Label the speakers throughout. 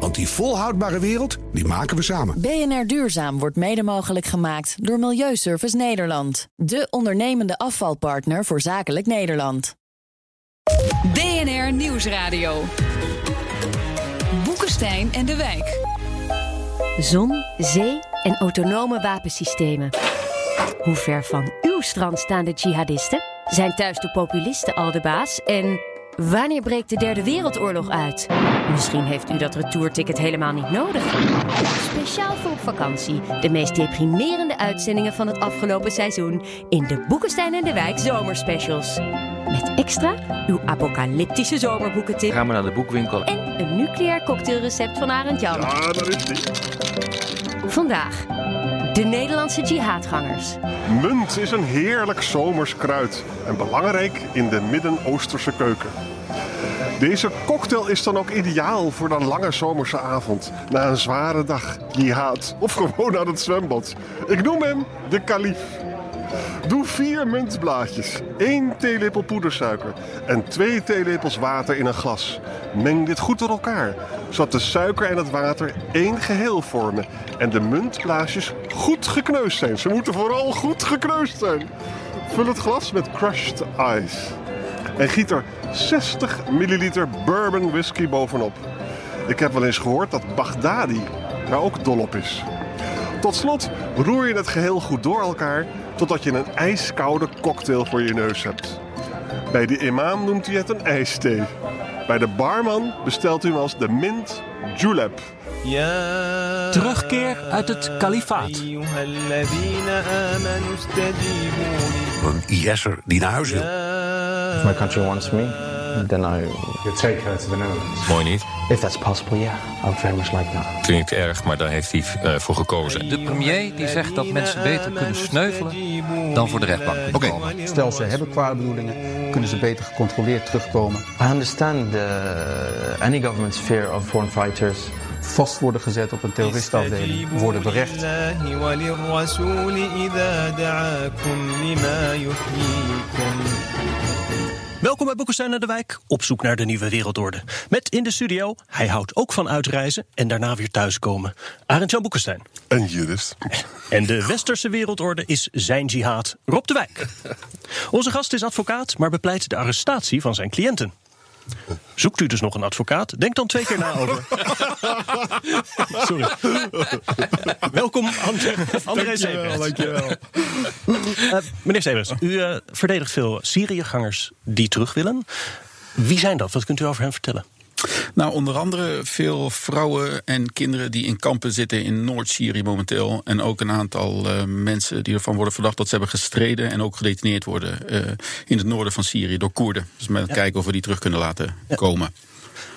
Speaker 1: Want die volhoudbare wereld, die maken we samen.
Speaker 2: BNR Duurzaam wordt mede mogelijk gemaakt door Milieuservice Nederland. De ondernemende afvalpartner voor zakelijk Nederland.
Speaker 3: BNR Nieuwsradio. Boekenstein en de Wijk.
Speaker 4: Zon, zee en autonome wapensystemen. Hoe ver van uw strand staan de jihadisten? Zijn thuis de populisten al de baas? En wanneer breekt de Derde Wereldoorlog uit? Misschien heeft u dat retourticket helemaal niet nodig. Speciaal voor op vakantie. De meest deprimerende uitzendingen van het afgelopen seizoen in de Boekenstein en de Wijk zomerspecials. Met extra uw apocalyptische zomerboekentip
Speaker 5: Gaan we naar de boekwinkel.
Speaker 4: en een nucleair cocktailrecept van Arend Jan.
Speaker 6: Ah, daar is die.
Speaker 4: Vandaag de Nederlandse jihadgangers.
Speaker 6: Munt is een heerlijk zomers kruid en belangrijk in de Midden-Oosterse keuken. Deze cocktail is dan ook ideaal voor een lange zomerse avond. Na een zware dag, jihad of gewoon aan het zwembad. Ik noem hem de kalif. Doe vier muntblaadjes, één theelepel poedersuiker en twee theelepels water in een glas. Meng dit goed door elkaar, zodat de suiker en het water één geheel vormen en de muntblaasjes goed gekneusd zijn. Ze moeten vooral goed gekneusd zijn. Vul het glas met crushed ice en giet er 60 milliliter bourbon whisky bovenop. Ik heb wel eens gehoord dat Baghdadi daar ook dol op is. Tot slot roer je het geheel goed door elkaar totdat je een ijskoude cocktail voor je neus hebt. Bij de imam noemt hij het een ijsthee. Bij de barman bestelt u hem als de mint julep.
Speaker 7: Terugkeer uit het kalifaat.
Speaker 1: Een IS'er die naar huis wil.
Speaker 8: My country wants me, then I.
Speaker 9: You take her to the Netherlands.
Speaker 5: Mooi niet.
Speaker 8: If that's possible, yeah, I would very much like that.
Speaker 5: Ik erg, maar daar heeft hij eh, voor gekozen. De premier die zegt dat mensen beter kunnen sneuvelen dan voor de rechtbank
Speaker 1: Oké.
Speaker 5: komen.
Speaker 10: Stel ze hebben kwade bedoelingen, kunnen ze beter gecontroleerd terugkomen.
Speaker 8: I understand uh, any government's fear of foreign fighters.
Speaker 10: Vast worden gezet op een terroristenafdeling, worden berecht.
Speaker 7: Welkom bij Boekenstein naar de Wijk, op zoek naar de nieuwe wereldorde. Met in de studio, hij houdt ook van uitreizen en daarna weer thuiskomen. Arend Jan Boekenstein.
Speaker 6: En jurist.
Speaker 7: En de westerse wereldorde is zijn jihad, Rob de Wijk. Onze gast is advocaat, maar bepleit de arrestatie van zijn cliënten. Zoekt u dus nog een advocaat? Denk dan twee keer na over. Sorry. Welkom, André, André
Speaker 6: dankjewel.
Speaker 7: Eh, meneer Severs, u eh, verdedigt veel Syriëgangers die terug willen. Wie zijn dat? Wat kunt u over hen vertellen?
Speaker 10: Nou, onder andere veel vrouwen en kinderen die in kampen zitten in Noord-Syrië momenteel. En ook een aantal eh, mensen die ervan worden verdacht dat ze hebben gestreden en ook gedetineerd worden eh, in het noorden van Syrië door Koerden. Dus met kijken of we die terug kunnen laten komen.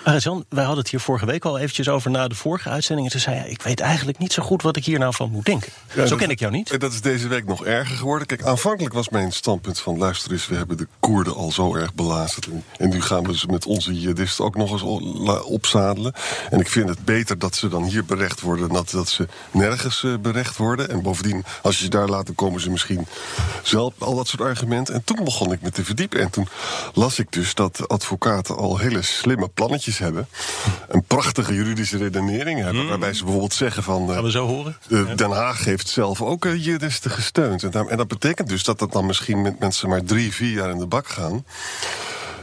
Speaker 7: Arjan, wij hadden het hier vorige week al eventjes over na de vorige uitzending. En toen zei hij, ik weet eigenlijk niet zo goed wat ik hier nou van moet denken. zo
Speaker 6: dat-
Speaker 7: ken ik jou niet.
Speaker 6: En dat is deze week nog erger geworden. Kijk, aanvankelijk was mijn standpunt van... luister eens, we hebben de Koerden al zo erg belazerd. En- En nu gaan we ze met onze jihadisten ook nog eens opzadelen. En ik vind het beter dat ze dan hier berecht worden... dan dat ze nergens eh, berecht worden. En bovendien, als je ze daar laat, dan komen ze misschien zelf... al dat soort argumenten. En toen begon ik me te verdiepen. En toen las ik dus dat advocaten al hele slimme plannetjes hebben. Een prachtige juridische redenering hebben... waarbij ze bijvoorbeeld zeggen van... eh,
Speaker 7: Gaan we zo horen?
Speaker 6: eh, Den Haag heeft zelf ook uh, jihadisten gesteund. En dat betekent dus dat dat dan misschien met mensen maar drie, vier jaar in de bak gaan.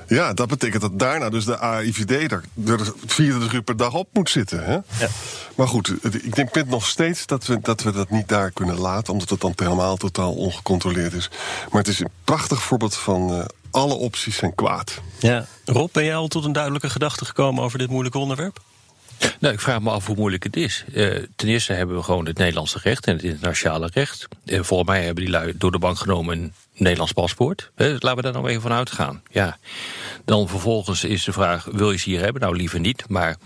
Speaker 6: Ja, dat betekent dat daarna dus de AIVD er, er 24 uur per dag op moet zitten. Hè?
Speaker 7: Ja.
Speaker 6: Maar goed, ik denk met nog steeds dat we, dat we dat niet daar kunnen laten, omdat het dan helemaal totaal ongecontroleerd is. Maar het is een prachtig voorbeeld van eh, alle opties zijn kwaad.
Speaker 7: Ja. Rob, ben jij al tot een duidelijke gedachte gekomen over dit moeilijke onderwerp?
Speaker 5: Nou, ik vraag me af hoe moeilijk het is. Eh, ten eerste hebben we gewoon het Nederlandse recht en het internationale recht. Eh, volgens mij hebben die lui door de bank genomen een Nederlands paspoort. Eh, laten we daar nou even van uitgaan. Ja. Dan vervolgens is de vraag, wil je ze hier hebben? Nou, liever niet, maar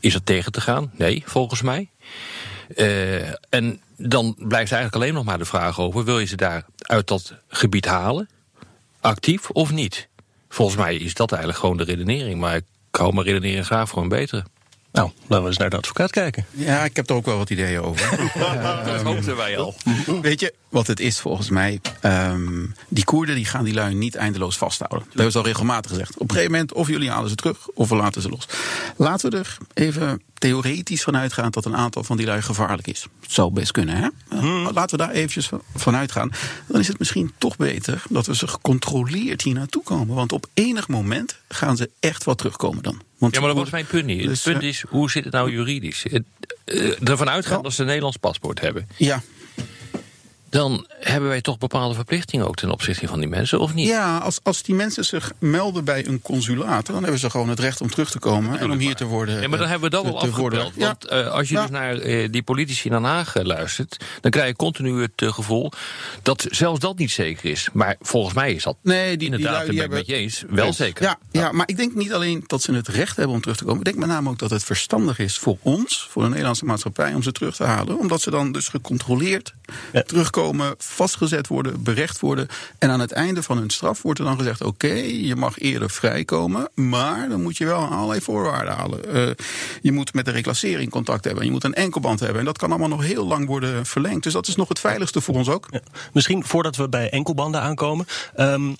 Speaker 5: is er tegen te gaan? Nee, volgens mij. Eh, en dan blijft eigenlijk alleen nog maar de vraag over... wil je ze daar uit dat gebied halen? Actief of niet? Volgens mij is dat eigenlijk gewoon de redenering. Maar ik hou mijn redenering graag voor een betere.
Speaker 7: Nou, laten we eens naar de advocaat kijken.
Speaker 10: Ja, ik heb er ook wel wat ideeën over.
Speaker 5: dat hoopten wij al.
Speaker 10: Weet je wat het is volgens mij? Ehm, die Koerden die gaan die lui niet eindeloos vasthouden. Dat hebben ze al regelmatig gezegd. Op een gegeven moment of jullie halen ze terug of we laten ze los. Laten we er even theoretisch van uitgaan dat een aantal van die lui gevaarlijk is. Het zou best kunnen, hè? Laten we daar eventjes van uitgaan. Dan is het misschien toch beter dat we ze gecontroleerd hier naartoe komen. Want op enig moment gaan ze echt wel terugkomen dan. Want
Speaker 5: ja, maar dat was mijn punt niet.
Speaker 10: Dus,
Speaker 5: het punt is, hoe zit het nou juridisch? Het, eh, ervan uitgaan dat ze een Nederlands paspoort hebben.
Speaker 10: Ja,
Speaker 5: Dan hebben wij toch bepaalde verplichtingen ook ten opzichte van die mensen, of niet?
Speaker 10: Ja, als, als die mensen zich melden bij een consulaat, dan hebben ze gewoon het recht om terug te komen en om hier te worden.
Speaker 5: Ja, maar dan
Speaker 10: eh,
Speaker 5: hebben we dat al
Speaker 10: worden-
Speaker 5: afgepeld. Want eh, als je
Speaker 10: Ja.
Speaker 5: dus naar eh, die politici in Den Haag luistert... dan krijg je continu het gevoel dat zelfs dat niet zeker is. Maar volgens mij is dat
Speaker 10: Nee, die, die
Speaker 5: inderdaad,
Speaker 10: die
Speaker 5: ben ik
Speaker 10: hebben...
Speaker 5: met je eens, wel zeker.
Speaker 10: Ja, ja, maar ik denk niet alleen dat ze het recht hebben om terug te komen. Ik denk met name ook dat het verstandig is voor ons, voor de Nederlandse maatschappij, om ze terug te halen. Omdat ze dan dus gecontroleerd
Speaker 7: Ja.
Speaker 10: Terugkomen, vastgezet worden, berecht worden. En aan het einde van hun straf wordt er dan gezegd: oké, je mag eerder vrijkomen, maar dan moet je wel allerlei voorwaarden halen. Eh, je moet met de reclassering contact hebben, je moet een enkelband hebben. En dat kan allemaal nog heel lang worden verlengd. Dus dat is nog het veiligste voor ons ook.
Speaker 7: Ja. Misschien voordat we bij enkelbanden aankomen. ehm,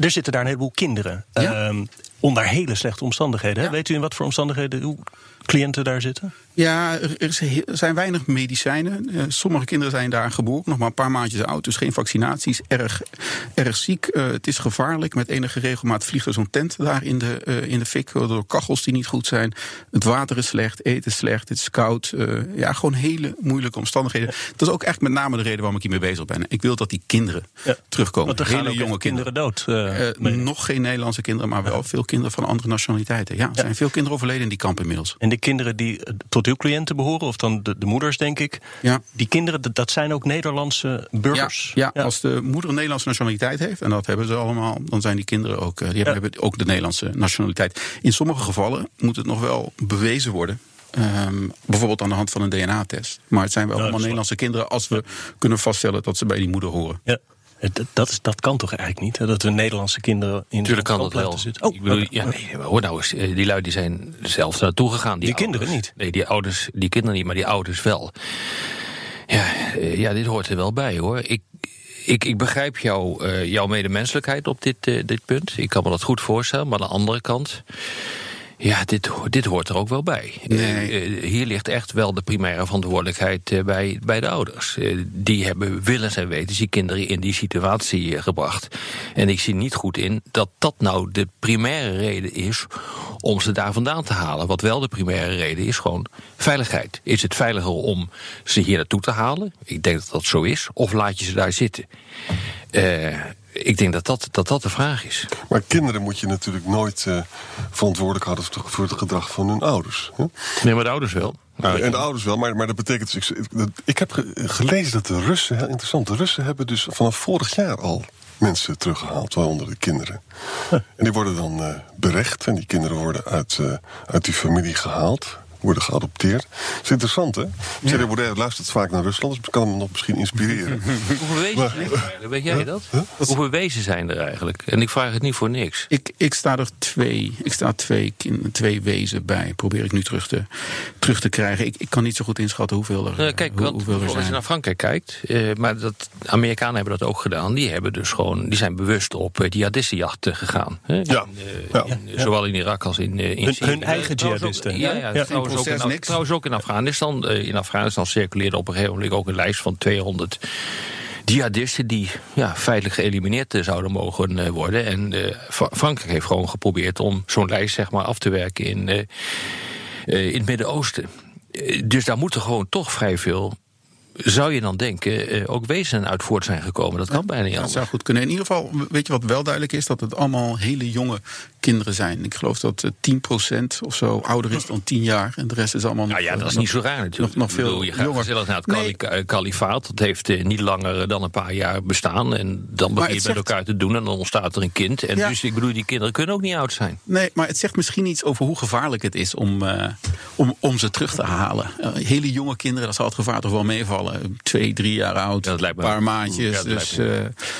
Speaker 7: er zitten daar een heleboel kinderen.
Speaker 10: Ja.
Speaker 7: ehm, onder hele slechte omstandigheden.
Speaker 10: Ja.
Speaker 7: Weet u in wat voor omstandigheden uw cliënten daar zitten?
Speaker 10: Ja, er, zijn weinig medicijnen. Eh, sommige kinderen zijn daar geboren, nog maar een paar maandjes oud. Dus geen vaccinaties, erg, erg ziek. Eh, het is gevaarlijk. Met enige regelmaat vliegt er zo'n tent daar in de, eh, in de fik. Door kachels die niet goed zijn. Het water is slecht, eten is slecht, het is koud. Ja, gewoon hele moeilijke omstandigheden. Dat is ook echt met name de reden waarom ik hiermee bezig ben. Ik wil dat die kinderen
Speaker 7: Ja.
Speaker 10: terugkomen.
Speaker 7: Want er gaan
Speaker 10: hele jonge kinderen.
Speaker 7: dood.
Speaker 10: nog geen Nederlandse kinderen, maar wel veel kinderen van andere nationaliteiten. Ja, er zijn veel kinderen overleden in die kamp inmiddels.
Speaker 7: En de kinderen die eh, tot uw cliënten behoren, of dan de, de moeders, denk ik.
Speaker 10: Ja.
Speaker 7: Die kinderen, dat- dat zijn ook Nederlandse burgers.
Speaker 10: Ja, ja, als de moeder een Nederlandse nationaliteit heeft, en dat hebben ze allemaal, dan zijn die kinderen ook, eh, die hebben, hebben ook de Nederlandse nationaliteit. In sommige gevallen moet het nog wel bewezen worden. Ehm, bijvoorbeeld aan de hand van een DNA-test. Maar het zijn wel
Speaker 7: Ja,
Speaker 10: allemaal Nederlandse kinderen als we kunnen vaststellen dat ze bij die moeder horen.
Speaker 7: Ja. Dat, dat, is, dat kan toch eigenlijk niet? Hè? Dat we Nederlandse kinderen in
Speaker 5: Natuurlijk
Speaker 7: zo'n
Speaker 5: kan dat wel.
Speaker 7: zitten? Oh,
Speaker 5: ik bedoel, ja, nee, hoor nou eens, eh, die lui die zijn zelf naartoe gegaan. Die,
Speaker 7: Die kinderen niet?
Speaker 5: Nee, die ouders, die kinderen niet, maar die ouders wel. Ja, eh, ja dit hoort er wel bij hoor. Ik, ik, ik begrijp jou, eh, jouw medemenselijkheid op dit, dit punt. Ik kan me dat goed voorstellen, maar aan de andere kant. Ja, dit, dit hoort er ook wel bij.
Speaker 10: Nee.
Speaker 5: Eh, eh, hier ligt echt wel de primaire verantwoordelijkheid eh, bij, bij de ouders. Die hebben willens en wetens die kinderen in die situatie gebracht. En ik zie niet goed in dat dat nou de primaire reden is om ze daar vandaan te halen. Wat wel de primaire reden is, gewoon veiligheid. Is het veiliger om ze hier naartoe te halen? Ik denk dat dat zo is. Of laat je ze daar zitten? Ik denk dat dat, dat dat de vraag is.
Speaker 6: Maar kinderen moet je natuurlijk nooit eh, verantwoordelijk houden voor het gedrag van hun ouders. Hè?
Speaker 5: Nee, maar de ouders wel. Nou,
Speaker 6: en de ouders wel, maar, maar dat betekent. dus- Ik, ik heb ge- gelezen dat de Russen, heel interessant, de Russen hebben dus vanaf vorig jaar al mensen teruggehaald, waaronder de kinderen. En die worden dan eh, berecht en die kinderen worden uit, eh, uit die familie gehaald. Worden geadopteerd. Dat is interessant, hè? Thierry Baudet luistert vaak naar Rusland, dus kan hem nog misschien inspireren.
Speaker 5: Hoeveel wezen zijn er eigenlijk? Weet jij dat? Hoeveel wezen zijn er eigenlijk? En ik vraag het niet voor niks.
Speaker 10: Ik, ik sta er twee, ik sta twee, twee wezen bij. Probeer ik nu terug te, terug te krijgen. Ik, ik kan niet zo goed inschatten hoeveel er,
Speaker 5: Eh, kijk,
Speaker 10: hoe-
Speaker 5: want
Speaker 10: hoeveel er
Speaker 5: als je
Speaker 10: zijn.
Speaker 5: naar Frankrijk kijkt, eh, maar dat, Amerikanen hebben dat ook gedaan. Die hebben dus gewoon, die zijn bewust op uh, jihadistenjachten gegaan. Hè?
Speaker 6: Ja.
Speaker 5: In, eh,
Speaker 6: Ja.
Speaker 5: in, Zowel in Irak als in, eh, in
Speaker 7: Hun-
Speaker 5: Syrië.
Speaker 7: hun eigen jihadisten.
Speaker 5: Ja, ja,
Speaker 7: Ja.
Speaker 5: Trouwens, ook in,
Speaker 10: niks.
Speaker 5: trouwens ook in Afghanistan. Eh, in Afghanistan circuleerde op een gegeven moment ook een lijst van 200 jihadisten die ja, feitelijk geëlimineerd eh, zouden mogen eh, worden. En Fra- Frankrijk heeft gewoon geprobeerd om zo'n lijst zeg maar, af te werken in, in het Midden-Oosten. Dus daar moeten gewoon toch vrij veel, zou je dan denken, ook wezenen uit voort zijn gekomen. Dat kan bijna niet
Speaker 10: Dat
Speaker 5: anders.
Speaker 10: zou goed kunnen. In ieder geval, weet je wat wel duidelijk is? Dat het allemaal hele jonge kinderen zijn. Ik geloof dat eh, 10% of zo ouder is dan 10 jaar. En de rest is allemaal
Speaker 5: Nou ja,
Speaker 10: eh,
Speaker 5: dat is
Speaker 10: nog-
Speaker 5: niet zo raar natuurlijk.
Speaker 10: Nog, nog
Speaker 5: bedoel,
Speaker 10: veel
Speaker 5: je gaat
Speaker 10: jonger.
Speaker 5: gezellig naar het
Speaker 10: Nee.
Speaker 5: eh, kalifaat. Dat heeft eh, niet langer dan een paar jaar bestaan. En dan begin je
Speaker 10: het
Speaker 5: met
Speaker 10: zegt-
Speaker 5: elkaar te doen en dan ontstaat er een kind. En
Speaker 10: Ja.
Speaker 5: dus ik bedoel, die kinderen kunnen ook niet oud zijn.
Speaker 10: Nee, maar het zegt misschien iets over hoe gevaarlijk het is om, eh, om, om ze terug te halen. Eh, hele jonge kinderen, dat zal het gevaar toch wel meevallen. Twee, drie jaar oud,
Speaker 5: Ja,
Speaker 10: een paar maandjes.
Speaker 5: Ja,
Speaker 10: dus, eh,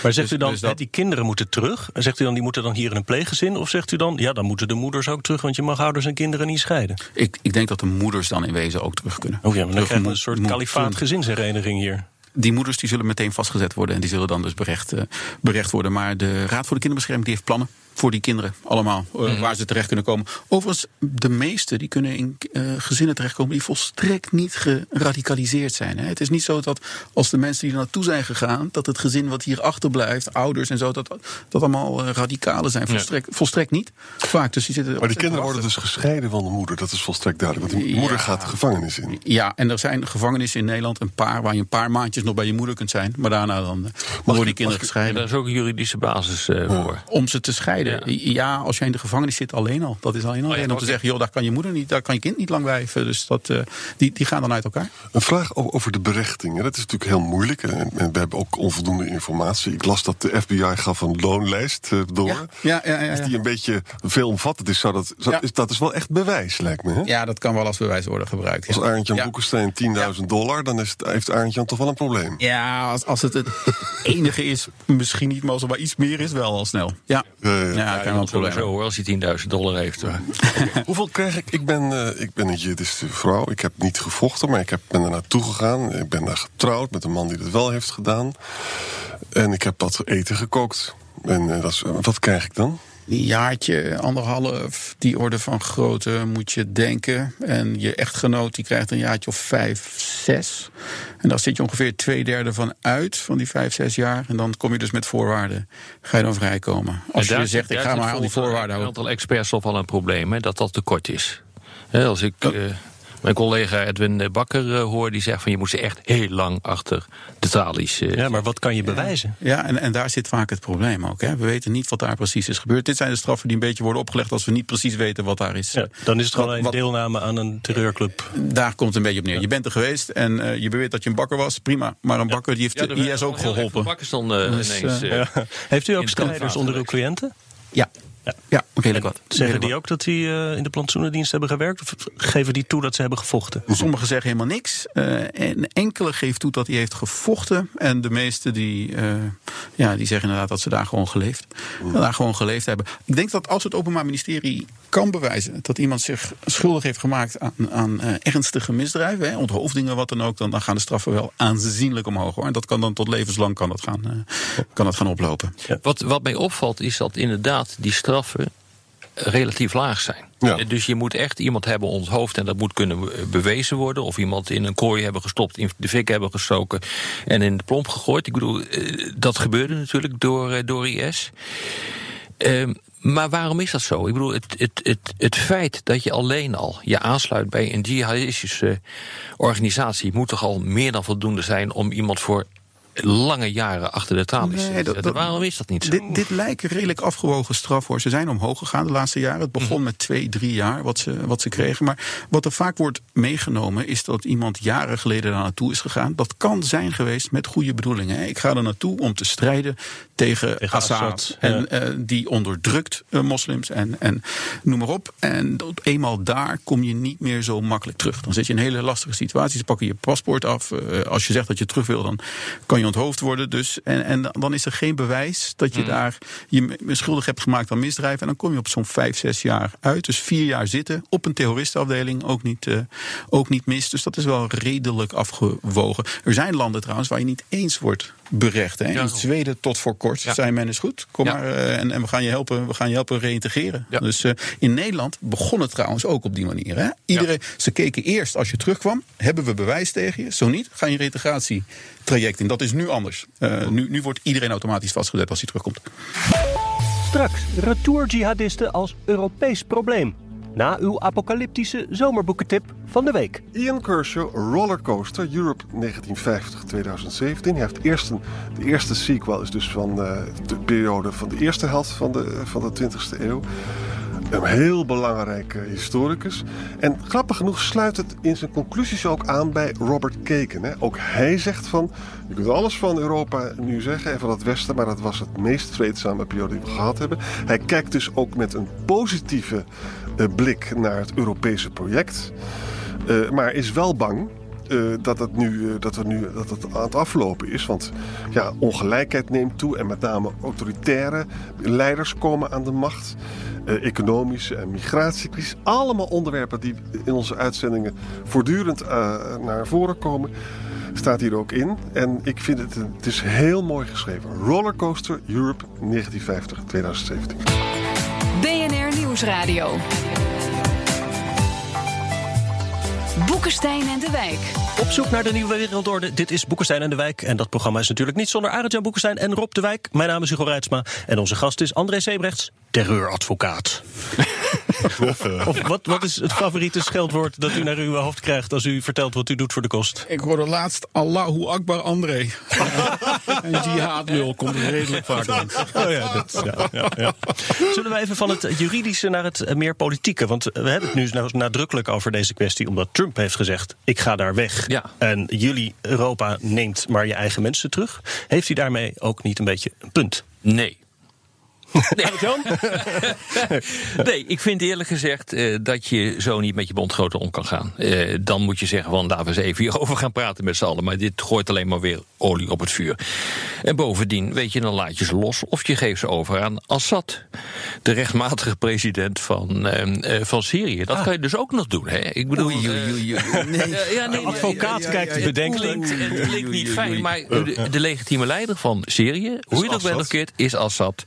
Speaker 7: Maar zegt
Speaker 10: dus-
Speaker 7: u dan,
Speaker 10: dus dat-
Speaker 7: die kinderen moeten terug? En zegt u dan, die moeten dan hier in een pleeggezin? Of zegt u dan, ja, dan moeten de moeders ook terug... want je mag ouders en kinderen niet scheiden?
Speaker 10: ik, ik denk dat de moeders dan in wezen ook terug kunnen.
Speaker 7: Oh ja, maar dan
Speaker 10: Terug
Speaker 7: krijgen we
Speaker 10: moet-
Speaker 7: een soort kalifaat gezinshereniging hier.
Speaker 10: Die moeders die zullen meteen vastgezet worden en die zullen dan dus berecht, eh, berecht worden. Maar de Raad voor de Kinderbescherming die heeft plannen voor die kinderen allemaal, eh,
Speaker 5: Mhm.
Speaker 10: waar ze terecht kunnen komen. Overigens, de meeste die kunnen in eh, gezinnen terechtkomen die volstrekt niet geradicaliseerd zijn. Hè. Het is niet zo dat als de mensen die er naartoe zijn gegaan, dat het gezin wat hier achterblijft, ouders en zo, dat dat allemaal eh, radicalen zijn. Volstrekt, volstrekt niet. Vaak, dus die zitten
Speaker 6: Maar die kinderen worden dus gescheiden van de moeder. Dat is volstrekt duidelijk. Want die
Speaker 10: Ja.
Speaker 6: moeder gaat de gevangenis in.
Speaker 10: Ja, en er zijn gevangenissen in Nederland, een paar, waar je een paar maandjes nog bij je moeder kunt zijn. Maar daarna dan eh, worden die kinderen
Speaker 5: En
Speaker 10: gescheiden.
Speaker 5: daar is ook een juridische basis eh, voor.
Speaker 10: Om ze te scheiden. Ja. als jij in de gevangenis zit, alleen al. Dat is alleen al
Speaker 5: Oh ja,
Speaker 10: reden om te zeggen: joh, daar kan je moeder niet, daar kan je kind niet lang blijven. Dus dat, eh, die, die gaan dan uit elkaar.
Speaker 6: Een vraag over de berechting. Dat is natuurlijk heel moeilijk. En en we hebben ook onvoldoende informatie. Ik las dat de FBI gaf een loonlijst door.
Speaker 10: Ja, ja, ja. ja.
Speaker 6: die een beetje veelomvattend is, zou dat, zou-
Speaker 10: Ja.
Speaker 6: is, dat is wel echt bewijs, lijkt me. Hè?
Speaker 10: Ja, dat kan wel als bewijs worden gebruikt.
Speaker 6: Als
Speaker 10: Ja,
Speaker 6: Arendtje
Speaker 10: ja.
Speaker 6: Boekenstein 10.000 dollar, dan is het, heeft Arendtje toch wel een probleem.
Speaker 10: Ja, als, als het het enige is, misschien niet, maar als er maar iets meer is, wel al snel. Ja,
Speaker 6: Ja, ja.
Speaker 10: ja,
Speaker 5: Ja,
Speaker 10: kan wel een probleem.
Speaker 5: sowieso hoor, als hij 10.000 dollar heeft. hoor.
Speaker 6: Hoeveel krijg ik? Ik ben, eh, ik ben een Jiddische vrouw. Ik heb niet gevochten, maar ik heb, ben er naartoe gegaan. Ik ben daar getrouwd met een man die dat wel heeft gedaan. En ik heb wat eten gekookt. En eh, dat is, wat krijg ik dan?
Speaker 10: Een jaartje, anderhalf, die orde van grootte moet je denken. En je echtgenoot die krijgt een jaartje of vijf, zes. En daar zit je ongeveer twee derde van uit, van die vijf, zes jaar. En dan kom je dus met voorwaarden, ga je dan vrijkomen. Als je zegt, ik ga maar aan die voorwaarden
Speaker 5: Een
Speaker 10: houden.
Speaker 5: aantal experts toch wel een probleem, hè, dat dat tekort is. Hè, als ik eh, mijn collega Edwin Bakker eh, hoor, die zegt van je moet ze echt heel lang achter de tralies. eh,
Speaker 7: Ja, maar wat kan je bewijzen?
Speaker 10: Ja, en, en daar zit vaak het probleem ook. Hè. We weten niet wat daar precies is gebeurd. Dit zijn de straffen die een beetje worden opgelegd als we niet precies weten wat daar is.
Speaker 7: Ja, dan is het gewoon een
Speaker 10: wat-
Speaker 7: deelname aan een terreurclub.
Speaker 10: Daar komt het een beetje op neer. Je bent er geweest en eh, je beweert dat je een bakker was. Prima. Maar een bakker die heeft
Speaker 5: ja,
Speaker 10: de IS ook geholpen.
Speaker 5: Bakkers dan eh,
Speaker 10: Dus,
Speaker 5: ineens.
Speaker 7: Ja. Heeft u ook strijders onder uw cliënten?
Speaker 10: Ja.
Speaker 7: Ja.
Speaker 10: Ja, redelijk wat.
Speaker 7: Zeggen
Speaker 10: Redelijk
Speaker 7: die ook dat die eh, in de plantsoenendienst hebben gewerkt? Of geven die toe dat ze hebben gevochten?
Speaker 10: Sommigen zeggen helemaal niks. Eh, en enkele geeft toe dat hij heeft gevochten. En de meeste die, eh, ja, die zeggen inderdaad dat ze daar gewoon geleefd, daar gewoon geleefd hebben. Ik denk dat als het Openbaar Ministerie kan bewijzen dat iemand zich schuldig heeft gemaakt aan, aan eh, ernstige misdrijven, hè, onthoofdingen, wat dan ook, dan, dan gaan de straffen wel aanzienlijk omhoog. Hoor. En dat kan dan tot levenslang kan dat gaan, eh, kan dat gaan oplopen.
Speaker 5: Wat, wat mij opvalt is dat inderdaad die straffen relatief laag zijn.
Speaker 6: Ja.
Speaker 5: Eh, Dus je moet echt iemand hebben onthoofd en dat moet kunnen eh, bewezen worden. Of iemand in een kooi hebben gestopt, in de fik hebben gestoken en in de plomp gegooid. Ik bedoel, eh, dat gebeurde natuurlijk door, door IS. Ehm, maar waarom is dat zo? Ik bedoel, het, het, het, het feit dat je alleen al je aansluit bij een jihadistische organisatie moet toch al meer dan voldoende zijn om iemand voor lange jaren achter de tralies
Speaker 10: Nee, dat- dat-
Speaker 5: waarom is dat niet zo?
Speaker 10: Dit, dit lijken redelijk afgewogen straf hoor. Ze zijn omhoog gegaan de laatste jaren. Het begon met twee, drie jaar wat ze, wat ze kregen. Maar wat er vaak wordt meegenomen is dat iemand jaren geleden daar naartoe is gegaan. Dat kan zijn geweest met goede bedoelingen. Ik ga er naartoe om te strijden tegen,
Speaker 7: Tegen
Speaker 10: Assad.
Speaker 7: Assad,
Speaker 10: en
Speaker 7: ja.
Speaker 10: eh, die onderdrukt eh, moslims en, en noem maar op. En dat, eenmaal daar kom je niet meer zo makkelijk terug. Dan zit je in een hele lastige situatie. Ze pakken je paspoort af. Eh, als je zegt dat je terug wil, dan kan je onthoofd worden. Dus, en, en dan is er geen bewijs dat je daar je schuldig hebt gemaakt aan misdrijven. En dan kom je op zo'n vijf, zes jaar uit. Dus vier jaar zitten op een terroristenafdeling. Ook niet, eh, ook niet mis. Dus dat is wel redelijk afgewogen. Er zijn landen trouwens waar je niet eens wordt berecht. Hè.
Speaker 5: Ja.
Speaker 10: In Zweden tot voor kort
Speaker 5: Ja.
Speaker 10: zei men is goed. Kom
Speaker 5: Ja.
Speaker 10: maar eh, en, en we gaan je helpen, we gaan je helpen reïntegreren.
Speaker 5: Ja.
Speaker 10: Dus eh, in Nederland begon het trouwens ook op die manier. Hè? Iedereen, Ze keken eerst als je terugkwam, hebben we bewijs tegen je? Zo niet, ga je reintegratietraject in. Dat is nu anders. Eh, nu, nu wordt iedereen automatisch vastgezet als hij terugkomt.
Speaker 7: Straks retour-jihadisten als Europees probleem. Na uw apocalyptische zomerboekentip van de week.
Speaker 6: Ian Kershaw, Rollercoaster, Europe 1950-2017. Hij heeft eerst een, de eerste sequel is dus van eh, de periode van de eerste helft van de, van de 20e eeuw. Een heel belangrijke historicus. En grappig genoeg sluit het in zijn conclusies ook aan bij Robert. Hè. Ook hij zegt van, je kunt alles van Europa nu zeggen en van het Westen, maar dat was het meest vreedzame periode die we gehad hebben. Hij kijkt dus ook met een positieve blik naar het Europese project. Uh, maar is wel bang uh, dat, het nu, uh, dat, er nu, dat het aan het aflopen is. Want ja, ongelijkheid neemt toe en met name autoritaire leiders komen aan de macht. Uh, economische en migratiecrisis. Allemaal onderwerpen die in onze uitzendingen voortdurend naar voren komen. Staat hier ook in. En ik vind het, het is heel mooi geschreven. Rollercoaster Europe 1950-2017.
Speaker 3: Nieuwsradio. Boekenstein en de Wijk.
Speaker 7: Op zoek naar de nieuwe wereldorde. Dit is Boekenstein en de Wijk. En dat programma is natuurlijk niet zonder Arend-Jan Boekenstein en Rob de Wijk. Mijn naam is Hugo Reitsma. En onze gast is André Sebrechts, terreuradvocaat. of wat, wat is het favoriete scheldwoord dat u naar uw hoofd krijgt als u vertelt wat u doet voor de kost?
Speaker 10: Ik hoorde laatst Allahu Akbar André. en jihadlul komt er redelijk vaak langs.
Speaker 7: Oh ja, dat, ja, ja, ja. Zullen we even van het juridische naar het meer politieke? Want we hebben het nu nadrukkelijk over deze kwestie, omdat Trump heeft gezegd: ik ga daar weg.
Speaker 5: Ja.
Speaker 7: En jullie, Europa, neemt maar je eigen mensen terug. Heeft hij daarmee ook niet een beetje een punt?
Speaker 5: Nee.
Speaker 7: Nee.
Speaker 5: nee, ik vind eerlijk gezegd uh, dat je zo niet met je bondgenoten om kan gaan. Uh, dan moet je zeggen van laten we eens even hierover gaan praten met z'n allen. Maar dit gooit alleen maar weer olie op het vuur. En bovendien, weet je, dan laat je ze los of je geeft ze over aan Assad. De rechtmatige president van, uh, van Syrië. Dat ah. kan je dus ook nog doen. Hè? Ik bedoel,
Speaker 10: oei, oei, oei, nee.
Speaker 7: ja, nee, advocaat ja, kijkt bedenkelijk.
Speaker 5: Het klinkt, het klinkt niet fijn, maar de, de, legitieme leider van Syrië, hoe je dat bent of keert, is Assad.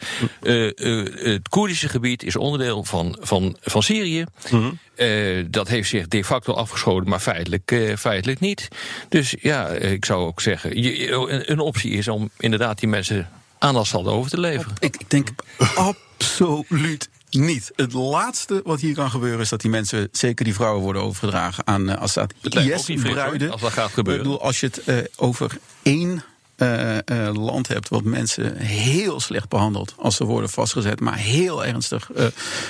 Speaker 5: Uh, uh, het Koerdische gebied is onderdeel van, van, van Syrië. Mm -hmm. uh, dat heeft zich de facto afgeschoten, maar feitelijk, feitelijk niet. Dus ja, ik zou ook zeggen, je, een, optie is om inderdaad die mensen aan Assad over te leveren.
Speaker 10: Ik, ik denk absoluut niet. Het laatste wat hier kan gebeuren is dat die mensen, zeker die vrouwen, worden overgedragen aan Assad. IS-bruiden.
Speaker 5: Als dat gaat gebeuren.
Speaker 10: Ik bedoel, als je het uh, over één uh, uh, land hebt wat mensen heel slecht behandelt als ze worden vastgezet, maar heel ernstig uh,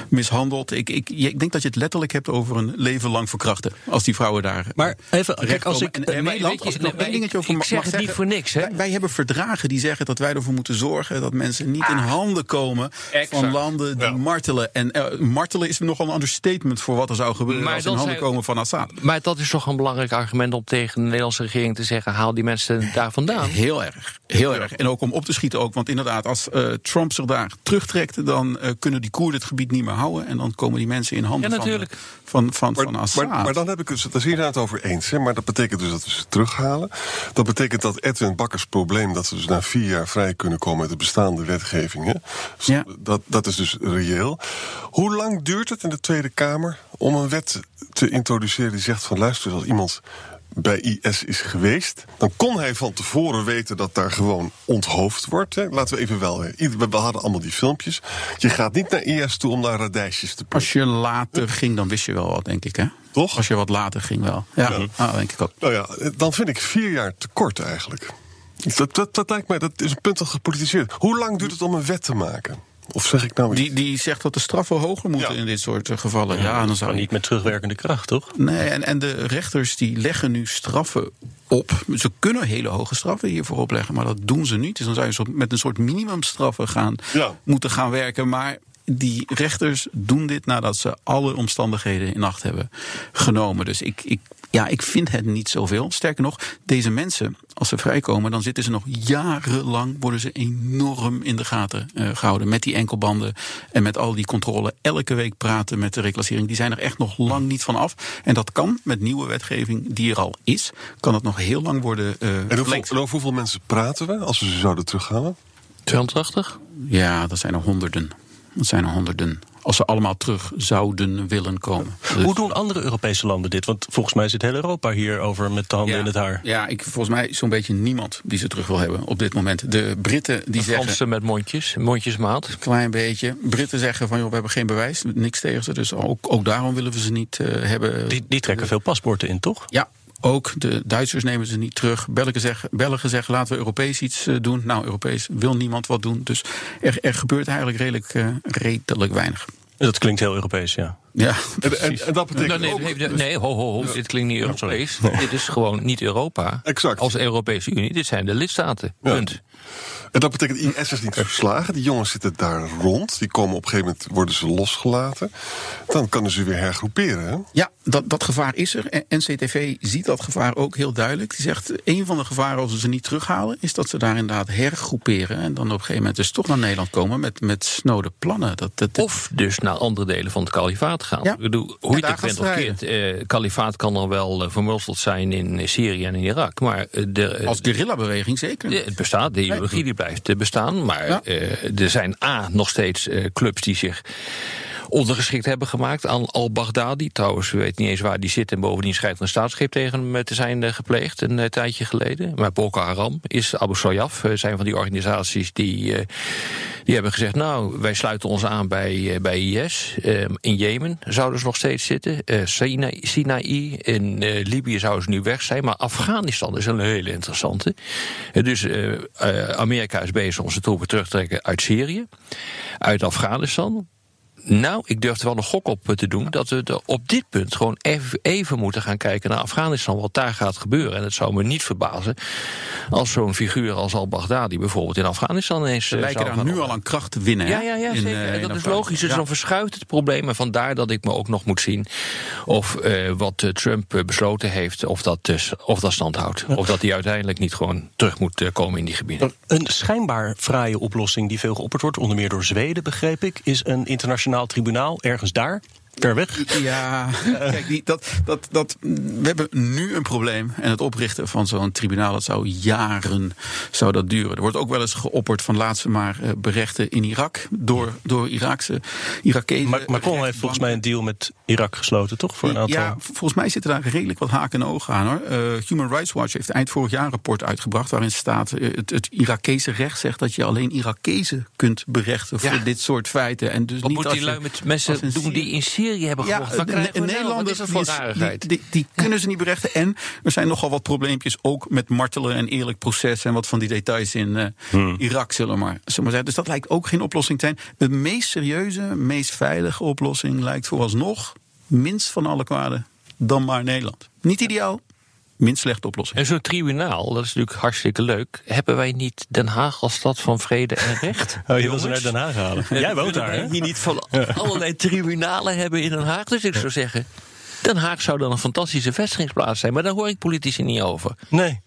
Speaker 10: mishandeld. Ik, ik, ik denk dat je het letterlijk hebt over een leven lang verkrachten. Als die vrouwen daar.
Speaker 7: Maar even, kijk, als ik.
Speaker 10: En, Nederland, als ik nog één dingetje over
Speaker 5: ik
Speaker 10: mag
Speaker 5: zeg het
Speaker 10: zeggen,
Speaker 5: niet voor niks, hè?
Speaker 10: Wij, wij, hebben verdragen die zeggen dat wij ervoor moeten zorgen dat mensen niet ah, in handen komen exact. van landen die ja. martelen. En martelen is nogal een understatement voor wat er zou gebeuren maar als ze in handen zijn, komen van Assad.
Speaker 5: Maar dat is toch een belangrijk argument om tegen de Nederlandse regering te zeggen: haal die mensen daar vandaan.
Speaker 10: Heel erg. Heel erg. En ook om op te schieten ook. Want inderdaad, als uh, Trump zich daar terugtrekt... dan uh, kunnen die Koerden het gebied niet meer houden. En dan komen die mensen in handen
Speaker 5: ja,
Speaker 10: van, van, van,
Speaker 6: maar,
Speaker 10: van Assad.
Speaker 6: Maar, maar, dan heb ik het, daar zijn we het over eens. Hè? Maar dat betekent dus dat we ze terughalen. Dat betekent dat Edwin Bakkers probleem... dat ze dus na vier jaar vrij kunnen komen met de bestaande wetgeving... Hè?
Speaker 10: Ja.
Speaker 6: Dat, dat is dus reëel. Hoe lang duurt het in de Tweede Kamer om een wet te introduceren... die zegt van luister, als iemand bij IS is geweest, dan kon hij van tevoren weten dat daar gewoon onthoofd wordt. Hè. Laten we even wel. We hadden allemaal die filmpjes. Je gaat niet naar IS toe om naar radijsjes te plukken.
Speaker 10: Als je later ging, dan wist je wel wat, denk ik, hè?
Speaker 6: Toch?
Speaker 10: Als je wat later ging wel. Ja, ja. Ah, denk ik ook.
Speaker 6: Nou ja, dan vind ik vier jaar te kort eigenlijk. Dat, dat, dat lijkt mij, dat is een punt dat gepolitiseerd. Hoe lang duurt het om een wet te maken? Of zeg ik nou
Speaker 10: die, die zegt dat de straffen hoger moeten ja. in dit soort gevallen.
Speaker 7: Ja, ja dan zou niet met terugwerkende kracht, toch?
Speaker 10: Nee, en, en de rechters die leggen nu straffen op. Ze kunnen hele hoge straffen hiervoor opleggen, maar dat doen ze niet. Dus dan zou je met een soort minimumstraffen gaan,
Speaker 6: ja.
Speaker 10: moeten gaan werken. Maar die rechters doen dit nadat ze alle omstandigheden in acht hebben genomen. Dus ik, ik, ja, ik vind het niet zoveel. Sterker nog, deze mensen, als ze vrijkomen, dan zitten ze nog jarenlang, worden ze enorm in de gaten uh, gehouden. Met die enkelbanden en met al die controle. Elke week praten met de reclassering. Die zijn er echt nog lang niet van af. En dat kan met nieuwe wetgeving die er al is, kan het nog heel lang worden uh,
Speaker 6: En hoeveel, over hoeveel mensen praten we als we ze zouden terughalen?
Speaker 5: 280?
Speaker 10: Ja, dat zijn er honderden. Dat zijn er honderden. Als ze allemaal terug zouden willen komen.
Speaker 7: Dus Hoe doen andere Europese landen dit? Want volgens mij zit heel Europa hier over met de handen
Speaker 10: ja,
Speaker 7: in het haar.
Speaker 10: Ja, ik, volgens mij zo'n beetje niemand die ze terug wil hebben op dit moment. De Britten die
Speaker 5: de
Speaker 10: zeggen...
Speaker 5: Fransen met mondjes, mondjesmaat.
Speaker 10: Een klein beetje. Britten zeggen van, joh, we hebben geen bewijs, niks tegen ze. Dus ook, ook daarom willen we ze niet uh, hebben.
Speaker 7: Die, die trekken veel paspoorten in, toch?
Speaker 10: Ja, ook de Duitsers nemen ze niet terug. Belgen zeggen, Belgen zeggen laten we Europees iets uh, doen. Nou, Europees wil niemand wat doen. Dus er, er gebeurt eigenlijk redelijk, uh, redelijk weinig.
Speaker 7: Dat klinkt heel Europees, ja.
Speaker 10: Ja,
Speaker 6: En, en, en dat betekent
Speaker 5: Nou, nee,
Speaker 6: ook...
Speaker 5: nee, nee, nee, ho, ho, ho, dit klinkt niet Europees. Dit is gewoon niet Europa.
Speaker 6: Exact.
Speaker 5: Als Europese Unie, dit zijn de lidstaten.
Speaker 6: Ja.
Speaker 5: Punt.
Speaker 6: En dat betekent, IS is niet verslagen. Die jongens zitten daar rond. Die komen op een gegeven moment, worden ze losgelaten. Dan kunnen ze weer hergroeperen. Hè?
Speaker 10: Ja, dat, dat gevaar is er. En NCTV ziet dat gevaar ook heel duidelijk. Die zegt, een van de gevaren als we ze niet terughalen... is dat ze daar inderdaad hergroeperen... en dan op een gegeven moment dus toch naar Nederland komen... met, met snode plannen. Dat, dat,
Speaker 5: Of dus naar andere delen van het kalifaat gaan.
Speaker 10: Ja.
Speaker 5: Ik bedoel, hoe je het bent of keert, eh, kalifaat kan dan wel eh, vermulsteld zijn in eh, Syrië en in Irak. Maar eh, de,
Speaker 10: als guerrilla-beweging zeker.
Speaker 5: Het bestaat, de ideologie die blijft bestaan. Maar
Speaker 10: Ja.
Speaker 5: eh, er zijn A, nog steeds clubs die zich ondergeschikt hebben gemaakt aan al-Baghdadi. Trouwens, we weten niet eens waar die zit. En bovendien schijnt er een staatsgreep tegen hem eh, te zijn eh, gepleegd een eh, tijdje geleden. Maar Boko Haram is Abu Sayyaf. zijn van die organisaties die, die hebben gezegd... nou, wij sluiten ons aan bij, bij IS. Eh, in Jemen zouden ze nog steeds zitten. Sinaï, Sinaï, in Libië zouden ze nu weg zijn. Maar Afghanistan is een hele interessante. Dus Amerika is bezig om zijn troepen terug te trekken uit Syrië. Uit Afghanistan. Nou, ik durf er wel een gok op eh, te doen dat we op dit punt gewoon even, even moeten gaan kijken naar Afghanistan, wat daar gaat gebeuren. En het zou me niet verbazen als zo'n figuur als al-Baghdadi bijvoorbeeld in Afghanistan ineens.
Speaker 10: Ze
Speaker 5: eh,
Speaker 10: lijken
Speaker 5: zou
Speaker 10: daar
Speaker 5: gaan
Speaker 10: nu al aan kracht te winnen.
Speaker 5: ja, ja, ja,
Speaker 10: In,
Speaker 5: zeker.
Speaker 10: eh,
Speaker 5: En
Speaker 10: in
Speaker 5: dat is logisch. Dus
Speaker 10: Ja.
Speaker 5: dan verschuift het probleem. En vandaar dat ik me ook nog moet zien of eh, wat eh, Trump eh, besloten heeft, of dat, dus, of dat stand houdt. Of dat hij uiteindelijk niet gewoon terug moet eh, komen in die gebieden.
Speaker 7: Een schijnbaar fraaie oplossing die veel geopperd wordt, onder meer door Zweden, begreep ik, is een internationaal tribunaal ergens daar, ver weg.
Speaker 10: Ja, kijk, die, dat, dat, dat, we hebben nu een probleem. En het oprichten van zo'n tribunaal, dat zou jaren zou dat duren. Er wordt ook wel eens geopperd van laat ze maar eh, berechten in Irak. Door, door Iraakse, Irakezen.
Speaker 7: Maar Macron heeft volgens mij een deal met Irak gesloten, toch? Voor een aantal.
Speaker 10: Ja, volgens mij zitten daar redelijk wat haken en ogen aan hoor. Eh, Human Rights Watch heeft eind vorig jaar een rapport uitgebracht. waarin staat: eh, het, het Irakese recht zegt dat je alleen Irakezen kunt berechten. voor
Speaker 5: Ja.
Speaker 10: dit soort feiten. En dus
Speaker 5: Wat
Speaker 10: niet
Speaker 5: moet
Speaker 10: als
Speaker 5: die lui met mensen doen die in Syrië hebben gevochten? Wat
Speaker 10: de-
Speaker 5: krijgen
Speaker 10: de
Speaker 5: we nou? Wat
Speaker 10: Nederlanders
Speaker 5: is dat voor
Speaker 10: die, die, die, die kunnen ze niet berechten. En er zijn nogal wat probleempjes ook met martelen en eerlijk proces. En wat van die details in eh,
Speaker 5: Hmm.
Speaker 10: Irak, zullen we maar, zullen maar zeggen. Dus dat lijkt ook geen oplossing te zijn. De meest serieuze, meest veilige oplossing lijkt vooralsnog minst van alle kwaden dan maar Nederland. Niet ideaal, minst slechte oplossing.
Speaker 5: En zo'n tribunaal, dat is natuurlijk hartstikke leuk. Hebben wij niet Den Haag als stad van vrede en recht?
Speaker 7: Oh, je wil ze naar Den Haag halen. Jij woont daar, hè?
Speaker 5: Hier niet van allerlei tribunalen hebben in Den Haag. Dus ik zou zeggen, Den Haag zou dan een fantastische vestigingsplaats zijn. Maar daar hoor ik politici niet over.
Speaker 7: Nee.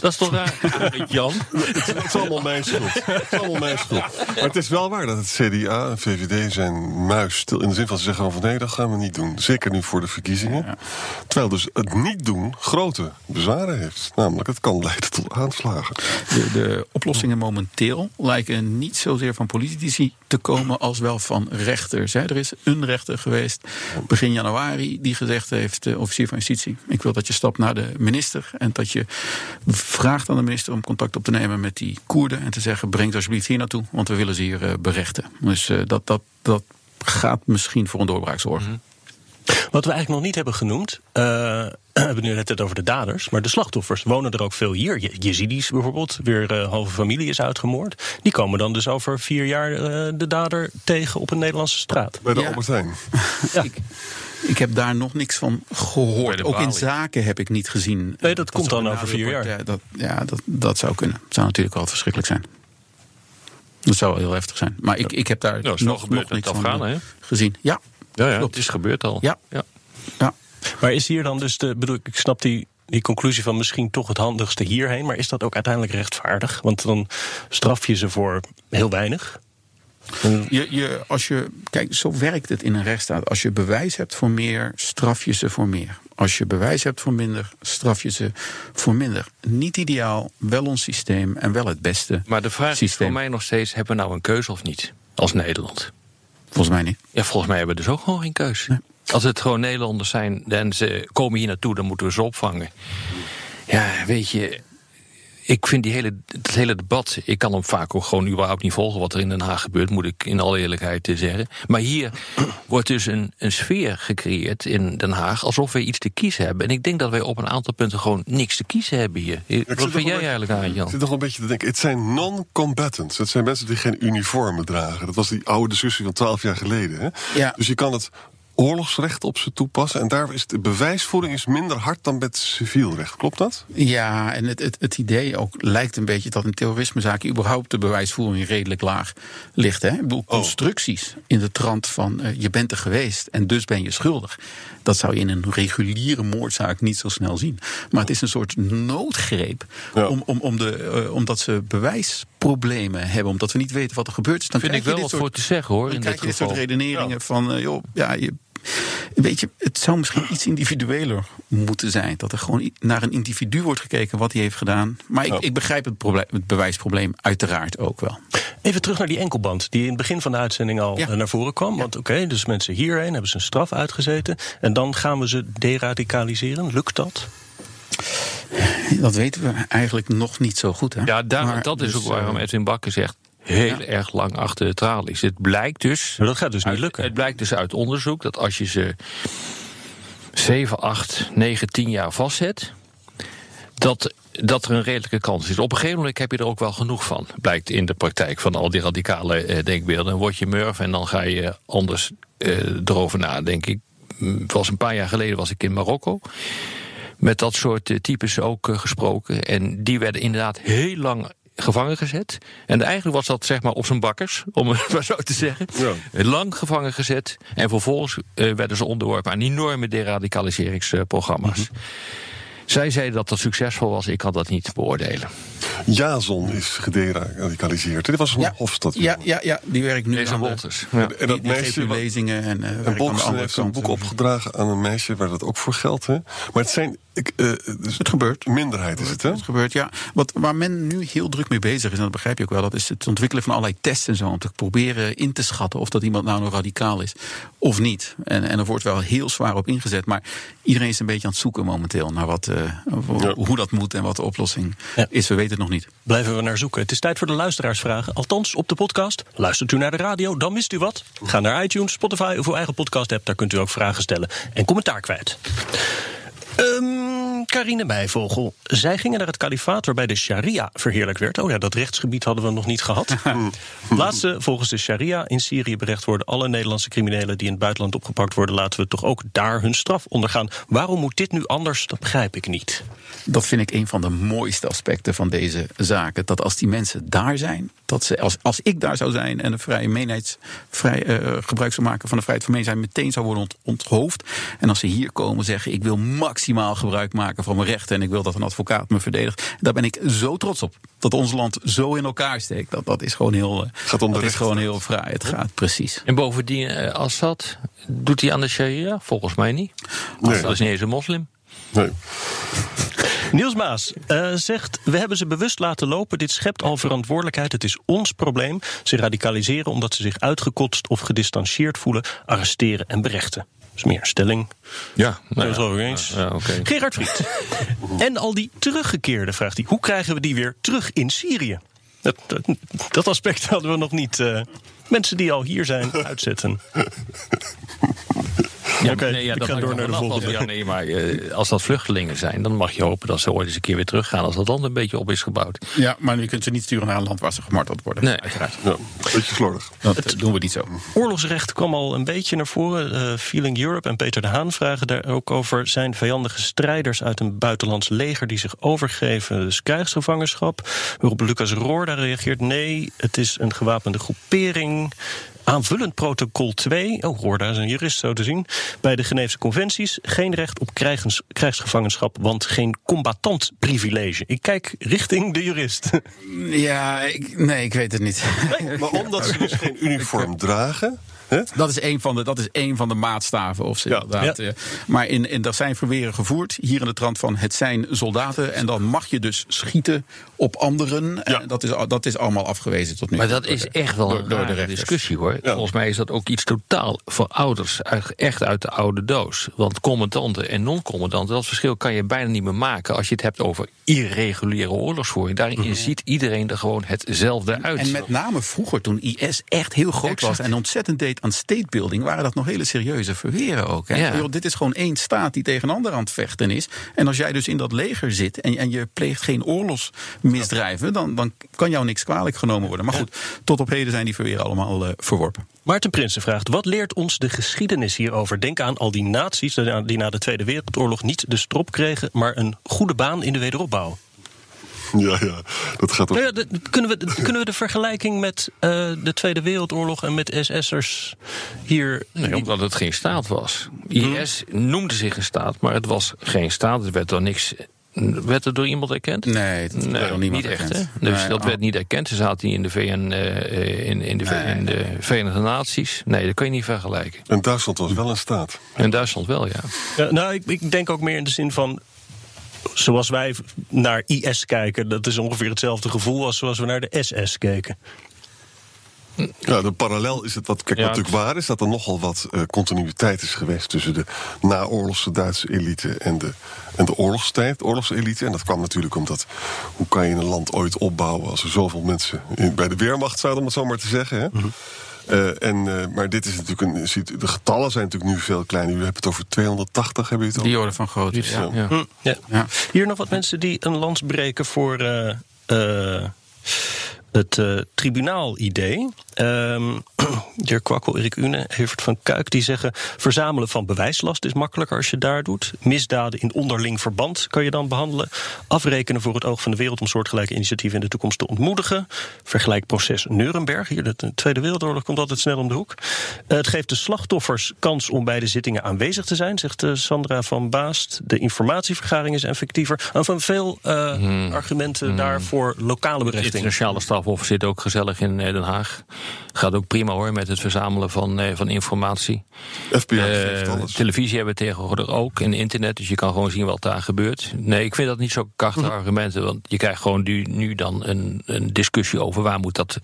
Speaker 5: Dat is toch raar, Jan?
Speaker 6: Het is allemaal mijn schuld. Het is allemaal mijn schuld. Maar het is wel waar dat het CDA en VVD zijn muis stil. In de zin van ze zeggen van nee, dat gaan we niet doen. Zeker nu voor de verkiezingen. Terwijl dus het niet doen grote bezwaren heeft. Namelijk, het kan leiden tot aanslagen.
Speaker 10: De, de oplossingen momenteel lijken niet zozeer van politici te komen als wel van rechters. hè. Er is een rechter geweest begin januari die gezegd heeft, de officier van justitie, ik wil dat je stapt naar de minister en dat je vraagt aan de minister om contact op te nemen met die Koerden en te zeggen, breng ze alsjeblieft hier naartoe, want we willen ze hier eh, berechten. Dus eh, dat, dat, dat gaat misschien voor een doorbraak zorgen.
Speaker 7: Wat we eigenlijk nog niet hebben genoemd. eh, we hebben nu net het over de daders. Maar de slachtoffers wonen er ook veel hier. Je- Jezidis bijvoorbeeld. Weer eh halve familie is uitgemoord. Die komen dan dus over vier jaar de dader tegen op een Nederlandse straat.
Speaker 6: Bij de
Speaker 10: Ja.
Speaker 6: Albert Heijn.
Speaker 10: Ik, ik heb daar nog niks van gehoord. Ook in zaken heb ik niet gezien.
Speaker 7: Nee, dat komt dan over vier jaar.
Speaker 10: Ja, dat, ja dat, dat zou kunnen. Het zou natuurlijk wel verschrikkelijk zijn. Dat zou wel heel heftig zijn. Maar ik, ik heb daar nog,
Speaker 5: gebeurd
Speaker 10: nog niks van eh, gezien. Ja,
Speaker 5: Ja, ja, het is gebeurd al.
Speaker 10: Ja.
Speaker 5: ja.
Speaker 10: ja.
Speaker 7: Maar is hier dan dus de. Bedoel, ik snap die, die conclusie van misschien toch het handigste hierheen. Maar is dat ook uiteindelijk rechtvaardig? Want dan straf je ze voor heel weinig. En-
Speaker 10: Je, je, als je, kijk, zo werkt het in een rechtsstaat. Als je bewijs hebt voor meer, straf je ze voor meer. Als je bewijs hebt voor minder, straf je ze voor minder. Niet ideaal, wel ons systeem en wel het beste.
Speaker 5: Maar de vraag is voor mij nog steeds: hebben we nou een keuze of niet? Als Nederland.
Speaker 10: Volgens mij niet.
Speaker 5: Ja, volgens mij hebben we dus ook gewoon geen keus. Als het gewoon Nederlanders zijn en ze komen hier naartoe, dan moeten we ze opvangen. Ja, weet je. Ik vind die hele, het hele debat, ik kan hem vaak ook gewoon überhaupt niet volgen wat er in Den Haag gebeurt, moet ik in alle eerlijkheid eh, zeggen. Maar hier wordt dus een, een sfeer gecreëerd in Den Haag alsof we iets te kiezen hebben. En ik denk dat wij op een aantal punten gewoon niks te kiezen hebben hier. wat vind jij eigenlijk aan, Jan?
Speaker 6: Ik zit nog een beetje te denken, het zijn non-combatants. Het zijn mensen die geen uniformen dragen. Dat was die oude discussie van twaalf jaar geleden. Hè?
Speaker 10: Ja.
Speaker 6: Dus je kan het oorlogsrecht op ze toepassen. En daar is de bewijsvoering is minder hard dan met civiel recht. Klopt dat?
Speaker 10: Ja, en het, het, het idee ook lijkt een beetje dat in terrorismezaken überhaupt de bewijsvoering redelijk laag ligt. Hè? Ik bedoel, constructies in de trant van eh, je bent er geweest en dus ben je schuldig. Dat zou je in een reguliere moordzaak niet zo snel zien. Maar het is een soort noodgreep
Speaker 6: Ja.
Speaker 10: om, om, om de, eh, omdat ze bewijsproblemen hebben, omdat we niet weten wat er gebeurd is. Dan
Speaker 5: Vind ik wel
Speaker 10: dit
Speaker 5: wat
Speaker 10: soort-
Speaker 5: voor te zeggen hoor.
Speaker 10: dan
Speaker 5: In
Speaker 10: krijg
Speaker 5: dit
Speaker 10: je dit soort redeneringen van, eh, joh, ja, je, weet je, het zou misschien iets individueler moeten zijn. Dat er gewoon naar een individu wordt gekeken wat hij heeft gedaan. Maar ik,
Speaker 6: Ja.
Speaker 10: ik begrijp het, probleem, het bewijsprobleem uiteraard ook wel.
Speaker 7: Even terug naar die enkelband, die in het begin van de uitzending al
Speaker 10: Ja.
Speaker 7: eh, naar voren kwam. Want oké, dus mensen hierheen hebben ze een straf uitgezeten. En dan gaan we ze deradicaliseren. Lukt dat?
Speaker 10: Dat weten we eigenlijk nog niet zo goed. Hè?
Speaker 5: Ja, daar,
Speaker 10: Maar
Speaker 5: dat is
Speaker 10: dus,
Speaker 5: ook waarom
Speaker 10: eh,
Speaker 5: Edwin Bakker zegt. Heel erg lang achter de tralies. Het blijkt dus.
Speaker 7: Maar dat gaat dus niet
Speaker 5: uit-
Speaker 7: lukken.
Speaker 5: Het blijkt dus uit onderzoek dat als je ze 7, 8, 9, 10 jaar vastzet. Dat, dat er een redelijke kans is. Op een gegeven moment heb je er ook wel genoeg van. Blijkt in de praktijk van al die radicale eh, denkbeelden. Dan word je murf en dan ga je anders eh, erover nadenken. Mm, Het was een paar jaar geleden was ik in Marokko met dat soort eh, types ook eh, gesproken. En die werden inderdaad heel lang gevangen gezet. En eigenlijk was dat zeg maar op zijn bakkers, om het maar zo te zeggen.
Speaker 6: Ja.
Speaker 5: Lang gevangen gezet. En vervolgens eh, werden ze onderworpen aan enorme deradicaliseringsprogramma's. Zij zeiden dat dat succesvol was. Ik kan dat niet beoordelen.
Speaker 6: Jason is gederadicaliseerd. Dit was een
Speaker 10: Ja.
Speaker 6: Hofstad.
Speaker 10: Ja, ja, ja, die werkt nu
Speaker 5: Deze
Speaker 10: aan
Speaker 5: Wolters. Ja.
Speaker 6: En dat
Speaker 10: die
Speaker 6: meisje.
Speaker 10: lezingen en, eh andere
Speaker 6: heeft een boek opgedragen aan een meisje waar dat ook voor geldt. Hè? Maar het zijn. Ik, eh, dus
Speaker 10: Het gebeurt.
Speaker 6: minderheid is het, hè?
Speaker 10: Het gebeurt, ja. Wat, waar men nu heel druk mee bezig is, en dat begrijp je ook wel, dat is het ontwikkelen van allerlei tests en zo. Om te proberen in te schatten of dat iemand nou nog radicaal is of niet. En, en er wordt wel heel zwaar op ingezet. Maar iedereen is een beetje aan het zoeken momenteel naar wat, eh,
Speaker 6: Ja.
Speaker 10: hoe dat moet en wat de oplossing
Speaker 7: Ja.
Speaker 10: is. We weten het nog niet.
Speaker 7: Blijven we naar zoeken. Het is tijd voor de luisteraarsvragen. Althans, op de podcast. Luistert u naar de radio, dan mist u wat. Ga naar iTunes, Spotify of uw eigen podcast app. Daar kunt u ook vragen stellen en commentaar kwijt. Ehm Carine Meijvogel. Zij gingen naar het kalifaat waarbij de sharia verheerlijk werd. Oh ja, dat rechtsgebied hadden we nog niet gehad. Laat ze volgens de sharia in Syrië berecht worden. Alle Nederlandse criminelen die in het buitenland opgepakt worden... laten we toch ook daar hun straf ondergaan. Waarom moet dit nu anders? Dat begrijp ik niet.
Speaker 10: Dat vind ik een van de mooiste aspecten van deze zaken. Dat als die mensen daar zijn, dat ze, als, als ik daar zou zijn en een vrije meenheids, vrij, eh, gebruik zou maken van de vrijheid van zijn, meteen zou worden ont- onthoofd. En als ze hier komen zeggen: Ik wil maximaal gebruik maken van mijn rechten en ik wil dat een advocaat me verdedigt. Daar ben ik zo trots op. Dat ons land zo in elkaar steekt. Dat, dat is gewoon heel, eh,
Speaker 6: Gaat om de
Speaker 10: dat is gewoon heel fraai. Het gaat precies.
Speaker 5: En bovendien, eh, Assad, doet hij aan de sharia? Volgens mij niet.
Speaker 6: Nee.
Speaker 5: Dat is niet eens een moslim.
Speaker 6: Nee.
Speaker 7: Niels Maas eh, zegt: We hebben ze bewust laten lopen. Dit schept al verantwoordelijkheid. Het is ons probleem. Ze radicaliseren omdat ze zich uitgekotst of gedistanceerd voelen, arresteren en berechten. Dat is meer een stelling.
Speaker 5: Ja,
Speaker 7: Dat is wel eens.
Speaker 5: Ja.
Speaker 7: Gerard Friet. en al die teruggekeerden, vraagt hij. Hoe krijgen we die weer terug in Syrië? Dat, dat, dat aspect hadden we nog niet. eh, mensen die al hier zijn, uitzetten.
Speaker 5: Ja,
Speaker 7: Oké,
Speaker 5: nee, ja,
Speaker 7: ik
Speaker 5: dat
Speaker 7: ga door naar de volgende.
Speaker 5: Ja, nee, maar eh, als dat vluchtelingen zijn, dan mag je hopen dat ze ooit eens een keer weer teruggaan. Als dat land een beetje op is gebouwd.
Speaker 10: Ja, maar je kunt ze niet sturen naar een land waar ze gemarteld worden.
Speaker 5: Nee.
Speaker 10: Uiteraard.
Speaker 6: Ja, beetje slordig.
Speaker 10: Dat eh, doen we niet zo.
Speaker 7: Oorlogsrecht kwam al een beetje naar voren. Eh, Feeling Europe en Peter de Haan vragen daar ook over. Zijn vijandige strijders uit een buitenlands leger die zich overgeven, dus krijgsgevangenschap? Waarop Lucas Roorda reageert: nee, het is een gewapende groepering. Aanvullend protocol 2, oh Roorda is een jurist zo te zien, bij de Geneefse conventies. Geen recht op krijgens, krijgsgevangenschap, want geen combatantprivilege. Ik kijk richting de jurist.
Speaker 10: Ja, ik, nee, ik weet het niet.
Speaker 6: Maar omdat ze dus geen uniform dragen,
Speaker 10: Dat is een van de, dat is een van de maatstaven. Of ze inderdaad, eh, maar in, in, er zijn verweren gevoerd hier in de trant van het zijn soldaten. En dan mag je dus schieten op anderen. En dat, is, dat is allemaal afgewezen tot nu.
Speaker 5: Maar dat is echt wel een door, de discussie hoor. Volgens mij is dat ook iets totaal voor ouders. Echt uit de oude doos. Want commandanten en non-commandanten, dat verschil kan je bijna niet meer maken als je het hebt over irreguliere oorlogsvoering. Daarin mhm. ziet iedereen er gewoon hetzelfde uit.
Speaker 10: En met name vroeger, toen IS echt heel groot was en ontzettend deed aan statebuilding, waren dat nog hele serieuze verweren ook. Hè? dit is gewoon één staat die tegen een ander aan het vechten is. En als jij dus in dat leger zit en, en je pleegt geen oorlogsmisdrijven, dan, dan kan jou niks kwalijk genomen worden. Maar goed, tot op heden zijn die verweren allemaal uh, verworpen.
Speaker 7: Maarten Prinsen vraagt: wat leert ons de geschiedenis hierover? Denk aan al die naties die na de Tweede Wereldoorlog niet de strop kregen, maar een goede baan in de wederopbouw.
Speaker 6: Ja, ja, dat gaat ook.
Speaker 7: Nou ja, kunnen, we, kunnen we de vergelijking met uh, de Tweede Wereldoorlog en met SS'ers hier.
Speaker 5: Nee, omdat het geen staat was. IS noemde zich een staat, maar het was geen staat. Het werd door niks werd het door iemand erkend?
Speaker 10: Nee, dat nee,
Speaker 5: niet echt. Hè? Dus dat werd niet erkend. Ze zaten in de, VN, uh, in, in, de, in de Verenigde Naties. Nee, dat kan je niet vergelijken.
Speaker 6: En Duitsland was wel een staat.
Speaker 5: En Duitsland wel, ja.
Speaker 7: ja nou, ik, ik denk ook meer in de zin van zoals wij naar IS kijken, dat is ongeveer hetzelfde gevoel als zoals we naar de SS keken.
Speaker 6: Ja, de parallel is het wat kijk, natuurlijk waar is dat er nogal wat uh, continuïteit is geweest tussen de naoorlogse Duitse elite en de, en de oorlogstijd, oorlogselite. En dat kwam natuurlijk omdat hoe kan je een land ooit opbouwen als er zoveel mensen in, bij de Weermacht zouden, om het zo maar te zeggen. Hè? Mhm. Uh, en, uh, maar dit is natuurlijk een. De getallen zijn natuurlijk nu veel kleiner. U hebt het over 280, hebben u het
Speaker 10: over? Die orde van grootte. Ja. Ja.
Speaker 7: Hm, ja. ja. Hier nog wat mensen die een lans breken voor. Uh, het uh, tribunaal-idee. Um, Dirk Kwakkel, Erik Une, Evert van Kuik, die zeggen... verzamelen van bewijslast is makkelijker als je daar doet. Misdaden in onderling verband kan je dan behandelen. Afrekenen voor het oog van de wereld om soortgelijke initiatieven in de toekomst te ontmoedigen. Vergelijk proces Nuremberg. Hier, de Tweede Wereldoorlog komt altijd snel om de hoek. Uh, het geeft de slachtoffers kans om bij de zittingen aanwezig te zijn, zegt uh, Sandra van Baast. De informatievergaring is effectiever. En van veel hmm. argumenten hmm. daarvoor lokale berechting.
Speaker 5: Internationale strafhof zit ook gezellig in Den Haag. Gaat ook prima hoor met het verzamelen van, eh, van informatie.
Speaker 6: FBI alles.
Speaker 5: Televisie hebben we tegenwoordig ook en internet, dus je kan gewoon zien wat daar gebeurt. Nee, ik vind dat niet zo krachtige mhm. argumenten, want je krijgt gewoon nu, nu dan een, een discussie over waar moet, dat,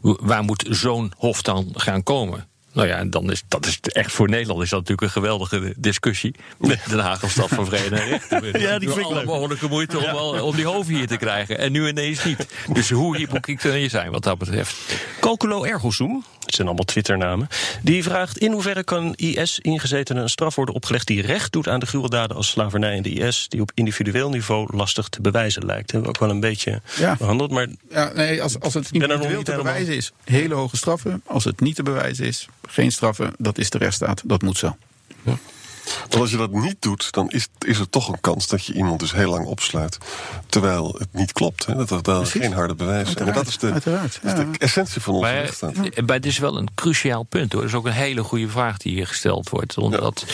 Speaker 5: waar moet zo'n hof dan gaan komen. Nou ja, en dan is dat is echt voor Nederland is dat natuurlijk een geweldige discussie. Met Den Haag als stad van vrede en rechten.
Speaker 7: Ja, die vind ik alle
Speaker 5: mogelijke moeite om, om die hoven hier te krijgen. En nu ineens niet. Dus hoe hypocriet kun je zijn wat dat betreft?
Speaker 7: Calculo ergo sum, het zijn allemaal Twitternamen. Die vraagt in hoeverre kan IS-ingezetenen een straf worden opgelegd die recht doet aan de gruweldaden als slavernij en de IS, die op individueel niveau lastig te bewijzen lijkt. Dat hebben we ook wel een beetje behandeld. Maar
Speaker 10: ja, nee, als, als het individueel te bewijzen is, hele hoge straffen. Als het niet te bewijzen is, geen straffen. Dat is de rechtsstaat. Dat moet zo. Ja.
Speaker 6: Want als je dat niet doet, dan is, is er toch een kans dat je iemand dus heel lang opsluit. Terwijl het niet klopt. Hè? Dat er daar geen harde bewijs zijn. En dat is de,
Speaker 10: Uiteraard,
Speaker 6: ja. de essentie van onze rechtsstaat. Maar
Speaker 5: het is wel een cruciaal punt hoor. Dat is ook een hele goede vraag die hier gesteld wordt. Omdat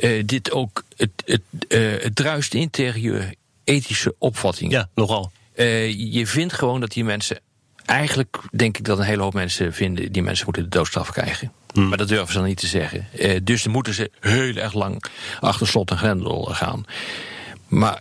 Speaker 5: uh, dit ook. Het, het, uh, het druist in tegen je ethische opvatting.
Speaker 7: Ja, nogal.
Speaker 5: Uh, je vindt gewoon dat die mensen eigenlijk denk ik dat een hele hoop mensen vinden... die mensen moeten de doodstraf krijgen. Hmm. Maar dat durven ze dan niet te zeggen. Uh, dus dan moeten ze heel erg lang achter slot en grendel gaan. Maar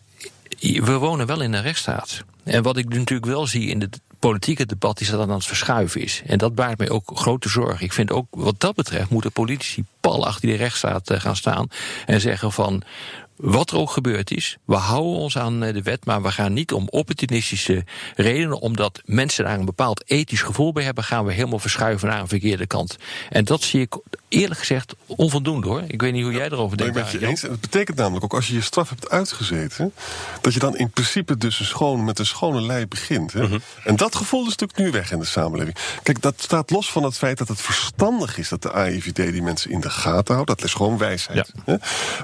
Speaker 5: we wonen wel in een rechtsstaat. En wat ik natuurlijk wel zie in het politieke debat is dat dat aan het verschuiven is. En dat baart mij ook grote zorgen. Ik vind ook wat dat betreft moeten politici pal achter die rechtsstaat eh, gaan staan en zeggen van wat er ook gebeurd is, we houden ons aan eh, de wet, maar we gaan niet om opportunistische redenen, omdat mensen daar een bepaald ethisch gevoel bij hebben, gaan we helemaal verschuiven naar een verkeerde kant. En dat zie ik eerlijk gezegd onvoldoende hoor. Ik weet niet hoe jij erover denkt.
Speaker 6: Ben je eens. Het betekent namelijk ook als je je straf hebt uitgezeten, dat je dan in principe dus een schoon, met een schone lei begint. Hè? Mhm. En dat gevoel is natuurlijk nu weg in de samenleving. Kijk, dat staat los van het feit dat het verstandig is dat de AIVD die mensen in de gaten houdt. Dat is gewoon wijsheid. Hè?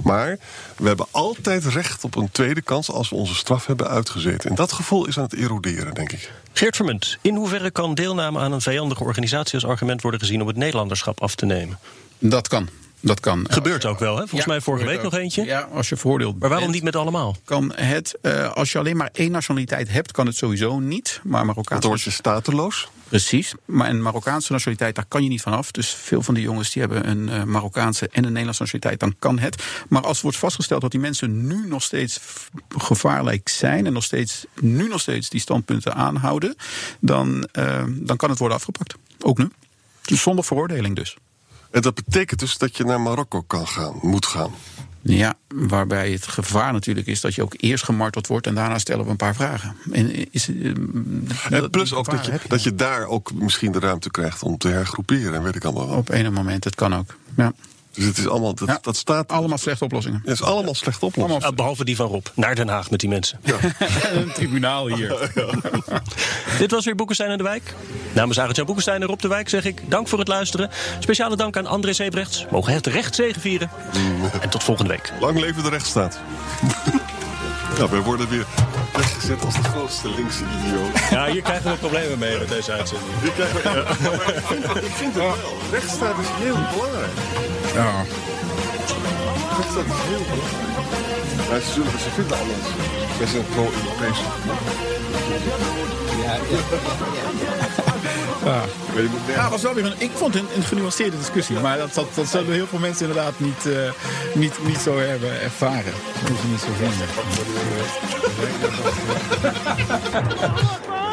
Speaker 6: Maar we hebben altijd recht op een tweede kans als we onze straf hebben uitgezeten. En dat gevoel is aan het eroderen, denk ik.
Speaker 7: Geert Vermunt, in hoeverre kan deelname aan een vijandige organisatie als argument worden gezien om het Nederlanderschap af te nemen?
Speaker 10: Dat kan. Dat kan.
Speaker 7: Gebeurt ook wel, hè? Volgens mij vorige week nog eentje.
Speaker 10: Ja, als je veroordeeld
Speaker 7: Maar waarom niet met allemaal?
Speaker 10: Kan het, uh, als je alleen maar één nationaliteit hebt, kan het sowieso niet. Maar Marokkaans.
Speaker 6: Dan word je stateloos.
Speaker 10: Precies, maar een Marokkaanse nationaliteit, daar kan je niet vanaf. Dus veel van die jongens die hebben een uh, Marokkaanse en een Nederlandse nationaliteit, dan kan het. Maar als wordt vastgesteld dat die mensen nu nog steeds gevaarlijk zijn en nog steeds, nu nog steeds die standpunten aanhouden, dan, uh, dan kan het worden afgepakt. Ook nu. Dus zonder veroordeling dus.
Speaker 6: En dat betekent dus dat je naar Marokko kan gaan, moet gaan.
Speaker 10: Ja, waarbij het gevaar natuurlijk is dat je ook eerst gemarteld wordt en daarna stellen we een paar vragen. En, is, uh,
Speaker 6: en plus ook dat je, dat je daar ook misschien de ruimte krijgt om te hergroeperen en weet ik allemaal wel.
Speaker 10: Op een moment, het kan ook. Ja.
Speaker 6: Dus het is allemaal, dat,
Speaker 10: Ja.
Speaker 6: dat staat.
Speaker 10: Allemaal slechte oplossingen.
Speaker 6: Het is allemaal slechte oplossingen.
Speaker 7: Behalve die van Rob. Naar Den Haag met die mensen.
Speaker 10: een tribunaal hier.
Speaker 7: Dit was weer Boekenstein en de Wijk. Namens Arend-Jan Boekenstein en Rob de Wijk zeg ik dank voor het luisteren. Speciale dank aan André Sebrechts. Mogen het recht zegenvieren. En tot volgende week.
Speaker 6: Lang leven de rechtsstaat. ja, wij worden weer weggezet als de grootste linkse idioot.
Speaker 7: Ja, hier krijgen we problemen mee met deze uitzending.
Speaker 6: Hier krijgen we, ja, maar ik vind, ik vind het wel. Rechtsstaat is heel belangrijk.
Speaker 10: Ja.
Speaker 6: Rechtsstaat is heel belangrijk. Maar ze, zullen, ze vinden alles. Wij zijn pro-Europees.
Speaker 10: Ja,
Speaker 6: je moet
Speaker 10: Ja, was wel weer een, ik vond het een, een genuanceerde discussie. Maar dat, dat, dat zullen heel veel mensen inderdaad niet, eh, niet, niet zo hebben ervaren. Dat moet je niet zo vinden.